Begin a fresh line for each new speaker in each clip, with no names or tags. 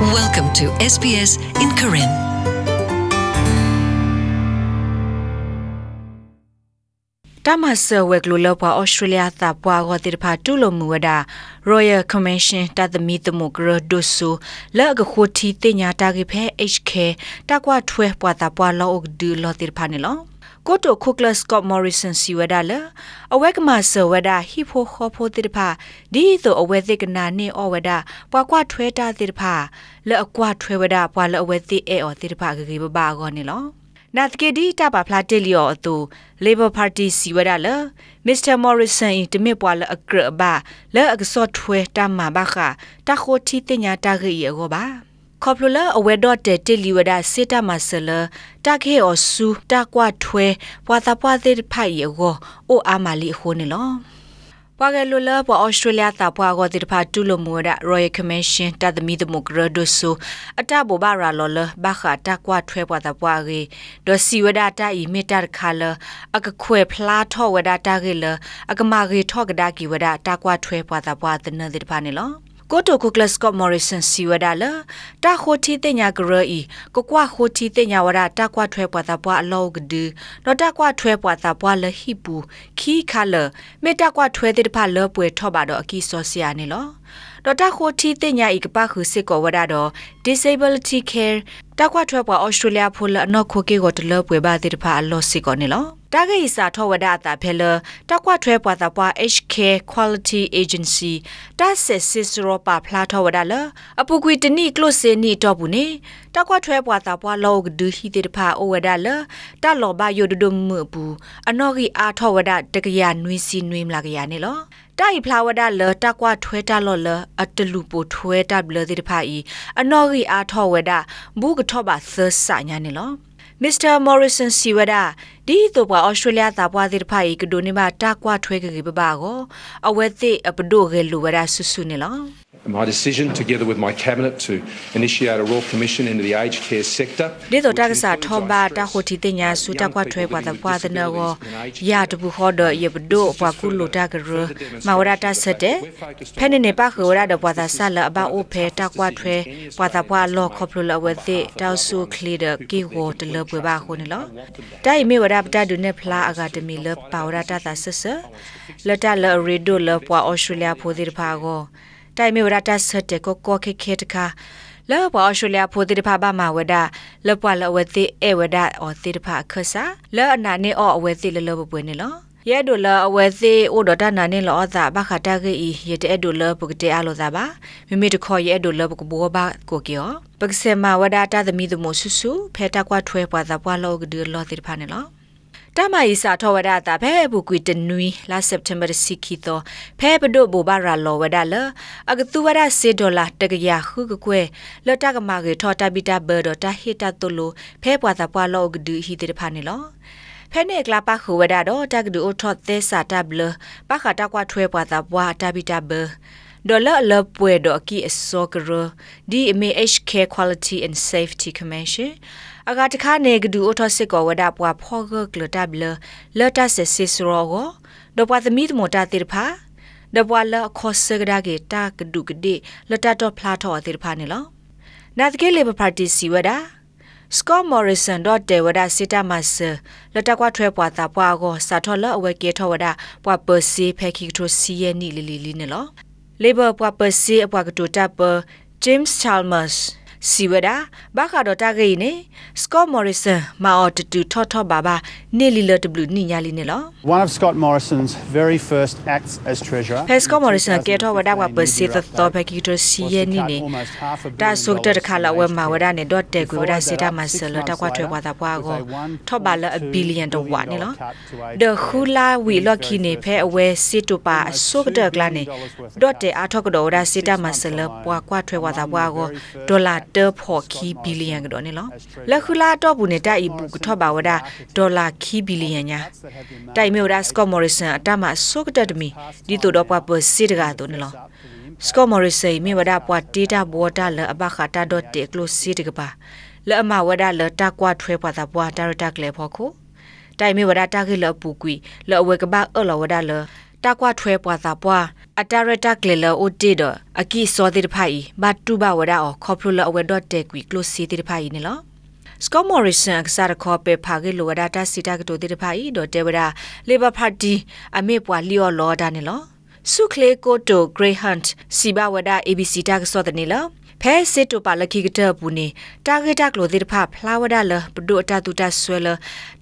Welcome to SBS in Karen.
တမဆဝက်ကလိုလောပွားဩစတြေးလျသပွားဂတိဖာတူလိုမူဝဒါ Royal Commission တသမီသမုဂရဒုဆူလက်အခုတီတင်ညာတာကေဖဲ HK တကွာထွဲပွားတာပွားလောအဒူလောတိဖာနေလော ကိုတိုခုကလစကော့မော်ရီဆန်စီဝဒါလအဝက်ကမဆဝဒါဟီဖိုခေါဖိုတိတဖာဒီဆိုအဝဲသိကနာနေအဝဒါပွားကွာထွဲတာတိတဖာလက်အကွာထွဲဝဒါပွားလက်အဝဲသိအဲအော်တိတဖာဂေဂေဘဘာဂောနေလောနာတကေဒီတပါဖလာတေလီယောအတူ Labor Party စီဝဒါလ Mr. Morrison တမေပွာလအကရဘာလဲအကစောထွဲတမဘာခတခိုတီတင်ညာတခေရောပါ ခေါပလလအဝဲဒေါ်တဲတလီဝဒစေတမဆလတခေအဆူတကွာထွဲပွာတာပွာသေးဖိုင်ရောအိုအာမလီခိုနေလောပွာကလူလပွာဩစတြေးလျတာပွာကိုတိတဖာတူလိုမူရ Royal Commission တသမီသမုဂရဒုဆူအတဘောဘာရာလောလဘခတာကွာထွဲပွာတာပွာကေဒစီဝဒတာဤမေတ္တာခါလအကခွဲဖလားထောဝဒတာကေလအကမာကေထောကဒါကီဝဒတာကွာထွဲပွာတာပွာတနတိတဖာနေလော ကိုတိုကိုကလစကော့မော်ရီဆန်စီဝဒါလာတာခိုတီတင်ညာဂရီကိုကွာခိုတီတင်ညာဝရတာကွာထွဲပွားတာပွားအလောကဒူတော့တာကွာထွဲပွားတာပွားလဟိပူခီခါလမေတာကွာထွဲတဲ့တဖလောပွေထော့ပါတော့အကီစောစီယာနေလောတော့တာခိုတီတင်ညာဤကပခုစစ်ကောဝဒါတော့ disability care တာကွာထွဲပွားဩစတြေးလျဖိုလအနော်ခိုကေကိုတလပွေပါတဲ့တဖအလောစစ်ကောနေလော တာဂိစာထောဝဒတာဖဲလတကွထွဲပွားတာပွား HK Quality Agency တဆက်စစ်စရောပါဖလာထောဝဒလအပူကွီတနိကလုစေနီတော့ဘူးနေတကွထွဲပွားတာပွားလောကဒူဟီတေတဖာအိုဝဒလတလောဘယိုဒဒုံမဘူးအနော်ဂီအာထောဝဒတကရနွေးစီနွေးမလာကရနေလောတိုင်ဖလာဝဒလတကွာထွဲတလော်လအတလူပိုထွဲတဘလတိတဖာဤအနော်ဂီအာထောဝဒဘူးကထောပါသဆာညာနေလော မစ္စတာမော်ရီဆန်စီဝဒါဒီတော့ပွားဩစတြေးလျသားပွားတဲ့ဖိုင်ကဒိုနေမှာတာကွာထွဲကြကြပပါကိုအဝဲသိအပဒိုဂေလူဝဒါဆူဆူနေလော
My decision, together with my cabinet, to initiate a royal commission into the aged care sector.
ဒီတော့တက္ကစာထောဘာတာဟိုတီတင်ညာစုတာကွာထွဲပွားတဲ့ပွားတဲ့နော်ရာတဘူးခေါ်တော့ရပဒိုပွားကုလူတာကရမဝရတာစတဲ့ဖဲနေနေပါခဝရတဲ့ပွားတာဆလအဘအိုဖဲတာကွာထွဲပွားတာပွားလောခေါပလလဝဲတဲ့တောက်ဆုခလီဒကီဝတလပွေပါခုန်လောတိုင်မေဝရပတာဒုနေဖလာအကာဒမီလပါဝရ တာတာဆဆလတလရီဒိုလပွားဩစတြေးလျဖိုဒီဖာကိုတိုင်မေဝရတာဆတ်တဲ့ကိုကိုခေခေတခါလောပွားဩစတြေးလျဖိုဒီဖာဘာမဝဒလပွားလဝသိအဝဒအောသီတဖာခဆာလောအနာနေအောအဝသိလလဘပွေနေလောရဲဒိုလာအဝဲသေးအိုဒတာနာနေလောသာဘခတာကေဤရတဲ့ဒိုလာပုကတဲ့အလောသာပါမိမိတခေါ်ရဲဒိုလာပုကဘောဘာကိုကျော်ပကစေမဝဒတာသမီသမဆူဆူဖဲတာကွာထွဲပွားသာပွားလောကဒူလောတိဖာနေလော တမယီစာထောဝဒတာဖဲဘူကွီတနွီလာစက်တမ်ဘာစီခီတိုဖဲဘဒိုဘူဘာရာလောဝဒလအကတူဝဒစေဒေါ်လာတကရခုကကွဲလတကမာကေထောတာဘီတာဘောဒတာဟီတာတိုလိုဖဲပွားသာပွားလောကဒူဟီတိဖာနေလောဖဲနေကလာပါခူဝဒါတော့တကဒူအထော့သဲစာတဘလပခတာကွာထွဲပွားတာပွားတာဘီတာဘ ဒေါ်လာလပွေဒိုကီအစောကရဒီ MHK Quality and Safety Commission အကတခါနေကဒူအထော့စစ်ကောဝဒါပွားဖောဂကလတဘလလတဆစစ်စရောကိုဒေါ်ပွားသမီးတမတာတိဖာဒပွားလခောစကဒါကေတာကဒုကဒီလတတော့ဖလာထောတိဖာနေလောနာတကေလေဘပါတီစီဝဒါ Scott Morrison dot de wada sita mas la ta kwa thwe pwa ta pwa go sa tho la awe ke tho wada pwa per si phe ki tho si ye ni li li li ne lo labor pwa per si Labour Puapa Si Apuagadu Dapa, James Chalmers. စီဝဒဘာခါဒတာဂိနေစကော့မော်ရီဆန်မာအော်တူထော့ထော့ဘာဘာနေလီလတဘလူနိညာလီနေလော
One of Scott Morrison's very first acts as Treasurer.
ဖက်စကော့မော်ရီဆန်ကေထောဝဒဝပစီသတော့ဖက်ကီတိုစီယနီနေဒါဆုတ်တဲ့ခါလာဝဲမာဝဒနဲ့ဒေါ်တဲကွေဝဒစေတာမဆလတကွာထွဲပွားတာပွားကိုထော့ပါလအဘီလီယံတော့ဝါနေလောဒခူလာဝီလော့ခီနေဖဲအဝဲစစ်တူပါဆုတ်တဲ့ကလာနေဒေါ်တဲအားထော့ကတော့ဝဒစေတာမဆလပွားကွာထွဲပွားတာပွားကိုဒေါ်လာတဖို့ခီဘီလီယံကတော့နေလောလက်ခူလာတော့ဘူးနေတိုက်ဘူးကထော့ပါဝဒဒေါ်လာခီဘီလီယံညာတိုက်မြို့ဒါစကော့မော်ရီဆန်အတမဆုကတတမီဒီတို့တော့ပွားပစီတကတော့နေလောစကော့မော်ရီဆေမြေဝဒပွားတေတာဘောတာလအဘခတာတော့တေကလိုစီတကပါလအမဝဒလတာကွာထွဲပွားတာပွားတာရတာကလေဖို့ခုတိုင်မေဝဒတာခိလပူကွီလအဝဲကဘာအလဝဒလ တာကွာထွဲပွားတာပွားအတာရတာကလေလောအိုတေဒအကီစောတိဖိုင်ဘတ်တူဘဝဒါအောခေါပလူလအဝဲဒတ်တက်ကွီကလိုစီတိဖိုင်နေလောစကောမော်ရီဆန်ကစားခေါ်ပေဖာဂေလိုဝဒါတာစီတာကတိုတိဖိုင်ဒိုတေဝဒါလေဘာပါတီအမေပွားလီယောလောဒါနေလောစုခလေကိုတိုဂရေဟန့်စီဘဝဒါ ABC တာကစောတနေလောဖဲစစ်တူပါလခိကတပူနေတာဂက်တက်လိုတိဖာဖလာဝဒါလဘဒိုအတတူတဆွဲလ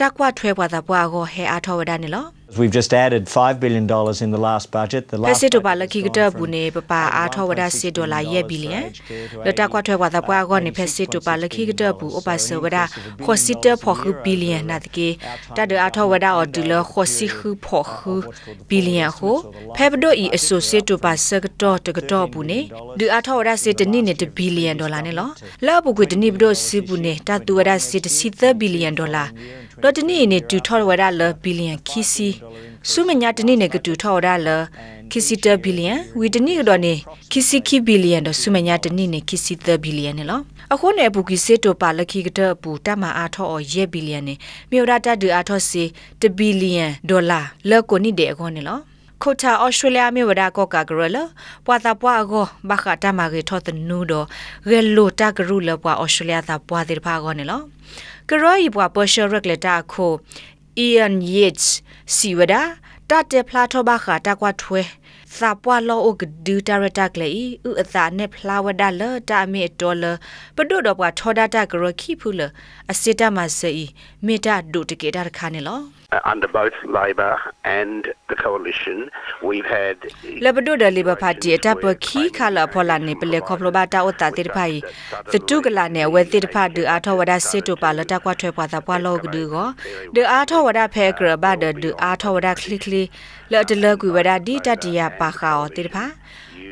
တကွာထွဲပွားတာပွားကိုဟဲအားထောဝဒါနေလော
We've just added $5 billion in the last budget. The
ပ
last
စစ်တို့ပါ
budget
လ
has
ခိက
gone
တ
from
ဘူးနေပပအားထောဝဒစစ်ဒေါ်လာရဲ့ဘီလီယံ
$26
လတကွာထွဲကွာတပွားကောနေဖက်စစ်တို့ပါလခိကတဘူးအပစဝဒခေါ်စစ်တဖော်ခုဘီလီယံနာတကေတဒအားထောဝဒအော်ဒူလခေါ်စစ်ခုဖော်ခုဘီလီယံဟိုဖဲဘဒိုအီအဆိုစစ်တို့ပါစကတော့တကတော့ ဘူးနေဒူအားထောဝဒစစ်တနိနေတဘီလီယံဒေါ်လာနေလောလောဘကွေတနိဘဒိုစီဘူးနေတတူဝဒစစ်တစီသဘီလီယံဒေါ်လာတော့တနိနေတူထောဝဒလဘီလီယံခီစီဆုမညာတနိနေကတူထောဒါလခီစီတဘီလီယံဝီတနိကတော့နေခီစီခီဘီလီယံတော့ဆုမညာတနိနေခီစီတဘီလီယံနော်အခုနေဘူကီစစ်တိုပါလခိကတပူတမအားထောအရက်ဘီလီယံနေမြို့ရတဒူအားထောစီတဘီလီယံဒေါ်လာလက်ကိုနိတဲ့အခေါနေလောခိုတာဩစတြေးလျမြို့ဝဒါကောကာဂရလပွာတာပွာကိုဘခတာမဂေထောတနူတော့ဂေလိုတာဂရုလပွာဩစတြေးလျတာပွာတိဖာကောနေလော ကရောဤပွာပေါ်ရှယ်ရက်လက်တာခို Ian Yates စီဝဒတတ်တဲ့ဖလာထောဘခတာကွာထွဲ စာပွာလောအိုကဒူတာရတာကလေဥအသာနဲ့ဖလာဝဒါလတာမီဒေါ်လာပဒုတော့ပွာထောဒတာဂရခိဖူလအစစ်တမဆေမေတာဒုတကေတာခါနေလော
Uh, under both Labor and the coalition, we've had
လဘဒုဒလီဘပါတီအတပခိခါလာဖောလာနေပလေခေါပလဘတာအတာတိဖိုင်သတုကလာနေဝဲတိဖာဒူအာထောဝဒစစ်တူပါလတာကွာထွဲပွားတာပွားလောကဒူကိုဒူအာထောဝဒဖဲဂရဘဒဒူအာထောဝဒခလီခလီလတ်တလကွေဝဒဒီတတရပါခါအောတိဖာ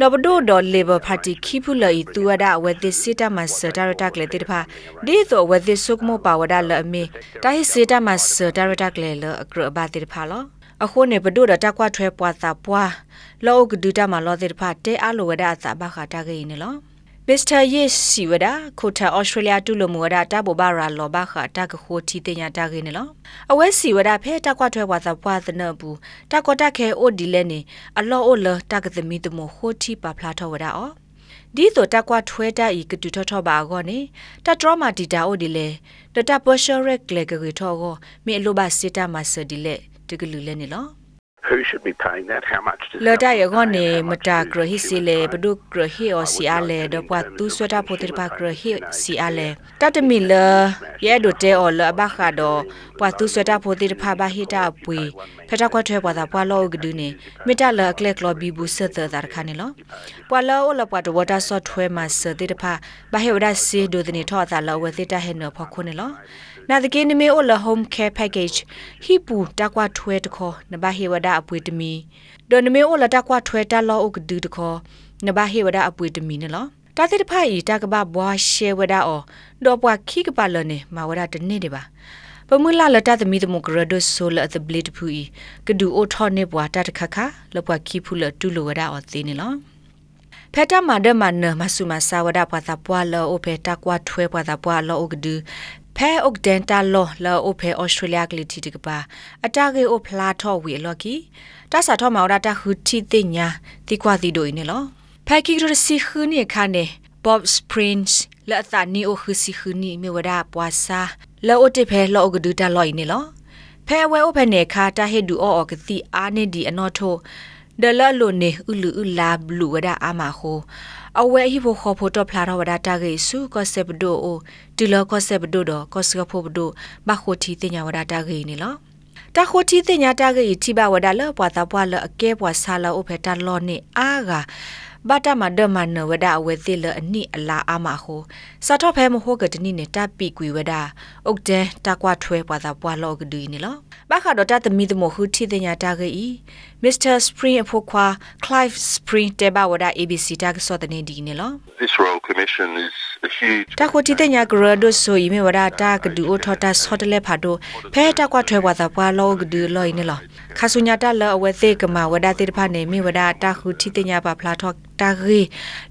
လဘဒုဒလေဘပါတီခိဖူလီတူဝဒဝဲတိစစ်တမစတာရတာကလေတိဖာဒီတော့ဝဲတိဆုကမောပါဝဒလအမီတာဟိစစ်တမစတာရတာကလေလအကရဘတိဖာလောအခုနေဘဒုဒတာကွာထွဲပွားတာပွားလောကဒူတာမလောတဲ့ဖာတဲအလိုဝဒအသာဘခတာဂိနေလော မစ္စတာယစ်စီဝဒခိုတာဩစတြေးလျတူလမဝဒတာဘောဘာရာလောဘခတာကခိုတီတင်ညာတာဂိနေလောအဝဲစီဝဒဖဲတာကွာထွဲပွားတာပွားသနဘူးတာကောတာခဲအိုဒီလဲနေအလောအိုလတာကသမီတမခိုတီပါဖလာထောဝဒအောဒီတော့တကွာထွဲတဤကတူထောထောပါကောနေတထရမာတီတာအိုဒီလေတတပရှရက်လေကကေထောကိုမေလိုဘစစ်တာမဆဒီလေတကလူလဲနေလော
who should be paying that, how much does
လ
it
ဒ
cost
ရ
to
ဂနေ
how
မ
much
တာ
do
ဂရဟိစီလေဘဒုဂရဟိအောစီအလေဒပွားသူဆွတာပိုတိပါဂရဟိစီအလေတတမီလရဲဒိုတဲအော်လဘခါဒိုပွားသူဆွတာပိုတိဖာဘဟိတာပွေဖတာကွာထွဲပွားတာပွားလောကဒူနေမိတလကလက်ကလဘီဘူးဆတ်တာခါနေလောပွာလောလပွားတဝတာဆော့ထွဲမှာစတိတဖာဘဟေဝဒစီဒိုဒနေထောတာလောဝသတာဟဲနောဖခုနေလော နာတကေနမေအိုလ home care package ဟိပူတကွာထွဲတခေါ်နဘဟေဝဒအပွေတမီဒိုနမေအိုလတကွာထွဲတလောဥကဒူတခေါ်နဘဟေဝဒအပွေတမီနော်တာတိတဖိုင်တကဘဘွားရှေဝဒအောဒေါ်ပွားခိကပါလနေမဝဒတနေ့တပါပမူလာလတသမီတမဂရဒဆိုလအသဘလစ်ဖူဤကဒူအိုထောနေဘွားတတခခလပွားခိဖူလတူလိုဝဒအောသေးနေလောဖက်တာမာဒမနမဆုမဆာဝဒပွားတာပွားလောအိုဖေတကွာထွဲပွားတာပွားလောဥကဒူ ဖဲအုတ်ဒန်တာလောလောအိုဖေဩစတြေးလျကလီတီတကပါအတာကေအိုဖလာထောဝီလော်ကီတဆာထောမော်ဒတာဟူတီတင်ညာတိကွာတီဒိုနေလောဖဲကီရစီခူနီခါနေ Bob Springs လာသနီအိုခူစီခူနီမြေဝဒပွားစာလောအိုတိဖဲလောကဒူတာလော်နေလောဖဲဝဲအိုဖဲနေခါတာဟေဒူအော်ကတိအာနေဒီအနော်ထိုဒလလိုနေဥလူဥလာဘလူဝဒအာမခို အဝဲဟိဖို့ခေါ်ဖို့တော့ဖလာတော့ဝဒတာကေစုကောဆေပဒိုအိုတီလောကောဆေပဒိုတော့ကောစကဖို့ဘဒိုဘခိုတီတင်ညာဝဒတာကေနေလောတခိုတီတင်ညာတာကေတီဘဝဒလပွားတာပွားလအကဲပွားဆာလောအိုဖဲတာလောနေအာဂါဘာတမဒမနဝဒအဝဲသိလအနိအလာအာမဟိုစာတော့ဖဲမဟုတ်ကတနိနေတပိကွေဝဒအုတ်တဲတကွာထွဲပွားတာပွားလောကဒူနီလောဘာခါတော့တသမီသမဟုထိတင်ညာတာကေဤ မစ္စတာစပရင်အဖို့ခွာ Clive Spring တေဘဝဒ ABC တာကစောတနေဒီနေလော
This Royal Commission is a huge
တခိုတီတင်ညာဂရဒိုဆိုယီမေဝဒတာကဒူအိုထောတာဆော့တလဲဖာဒိုဖဲတကွာထွဲပွားတာပွားလောကဒူလောနေလောခါဆုညာတလအဝဲသေးကမဝဒတိတဖာနေမေဝဒတာခုတီတင်ညာပါဖလာထောတာရီ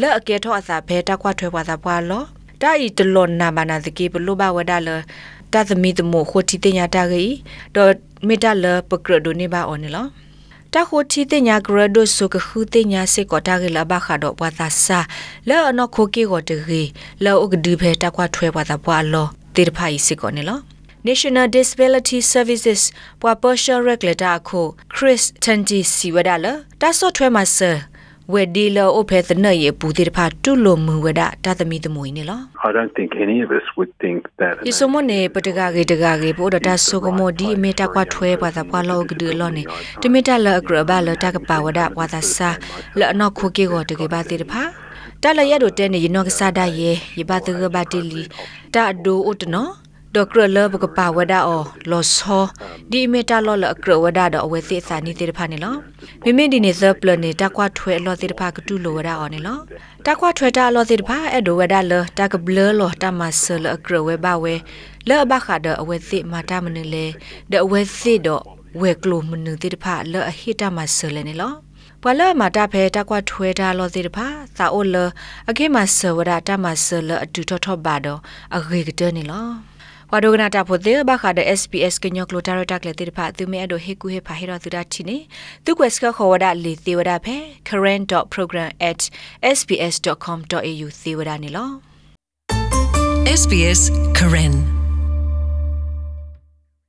လဲ့အကဲထောအစာဘဲတကွာထွဲပွားတာပွားလောတာဤတလွန်နာမနာတကေဘလိုဘဝဒလတသမီတမိုခိုတီတင်ညာတာရီဒေါ်မေတလပကရဒိုနေပါအော်နေလော တတာခိုတီတင်ညာဂရဒိုဆုကခုတင်ညာစေကောတာဂလဘခါတော့ဘွာသာစာလဲအနခိုကေကိုတရီလဲဥကဒီဖဲတကွာထွဲဘွာသာဘွာလောတေတဖိုင်စေကောနေလော National Disability Services ပွာပေါ်ရှယ်ရက်လက်တာခု Chris Tanti Siwada တာဆော့ထွဲမှာဆာ ဝက်ဒီလောအဖေသနရေပူတိတဖာတူလိုမူဝဒတာသမီသမွေနေလော
I don't think any of us would think that.
။ယစမနေပတကကေတကကေပိုဒတာဆုကမောဒီမေတာကွာထွဲပါတာပွာလောကဒလောနေတမီတာလအကရဘလတာကပါဝဒပွာတာစာလအနောခိုကေကိုတကေပါတိတဖာတလရရတဲ့နေယနောကစားဒယေယဘတကဘာတီလီတာဒိုဥတနော ဒေါကရလဘကပါဝဒအောလောဆောဒီမေတာလောလအကရဝဒတော့အဝဲသိစာနီတိတဖာနေလောမိမိဒီနေဇပလနေတာကွာထွဲလောတိတဖာကတူလိုဝဒအောနေလောတာကွာထွဲတာလောတိတဖာအဲ့ဒိုဝဒလတာကဘလလောတာမဆလအကရဝဲဘဝဲလဲဘခါဒအဝဲသိမာတာမနလေဒအဝဲသိတော့ဝဲကလိုမနတိတဖာလဲအဟိတာမဆလနေလောပလမာတာဖဲတကွာထွဲတာလောတိတဖာသာအိုလအခေမဆဝဒတာမဆလအတူထထဘာတော့အဂေကတနေလော ဝါဒိုကနာတာဖို့တဲ့ဘခါတဲ့ SPS ကညောကလိုတာရတက်လေတိဖာသူမဲအဒိုဟေကူဟေဖာဟေရသူဒတ်ချီနေသူကွက်စကခေါ်ဝဒလီသေဝဒဖဲ current.program@sps.com.au သေဝဒနေလော
SBS Karen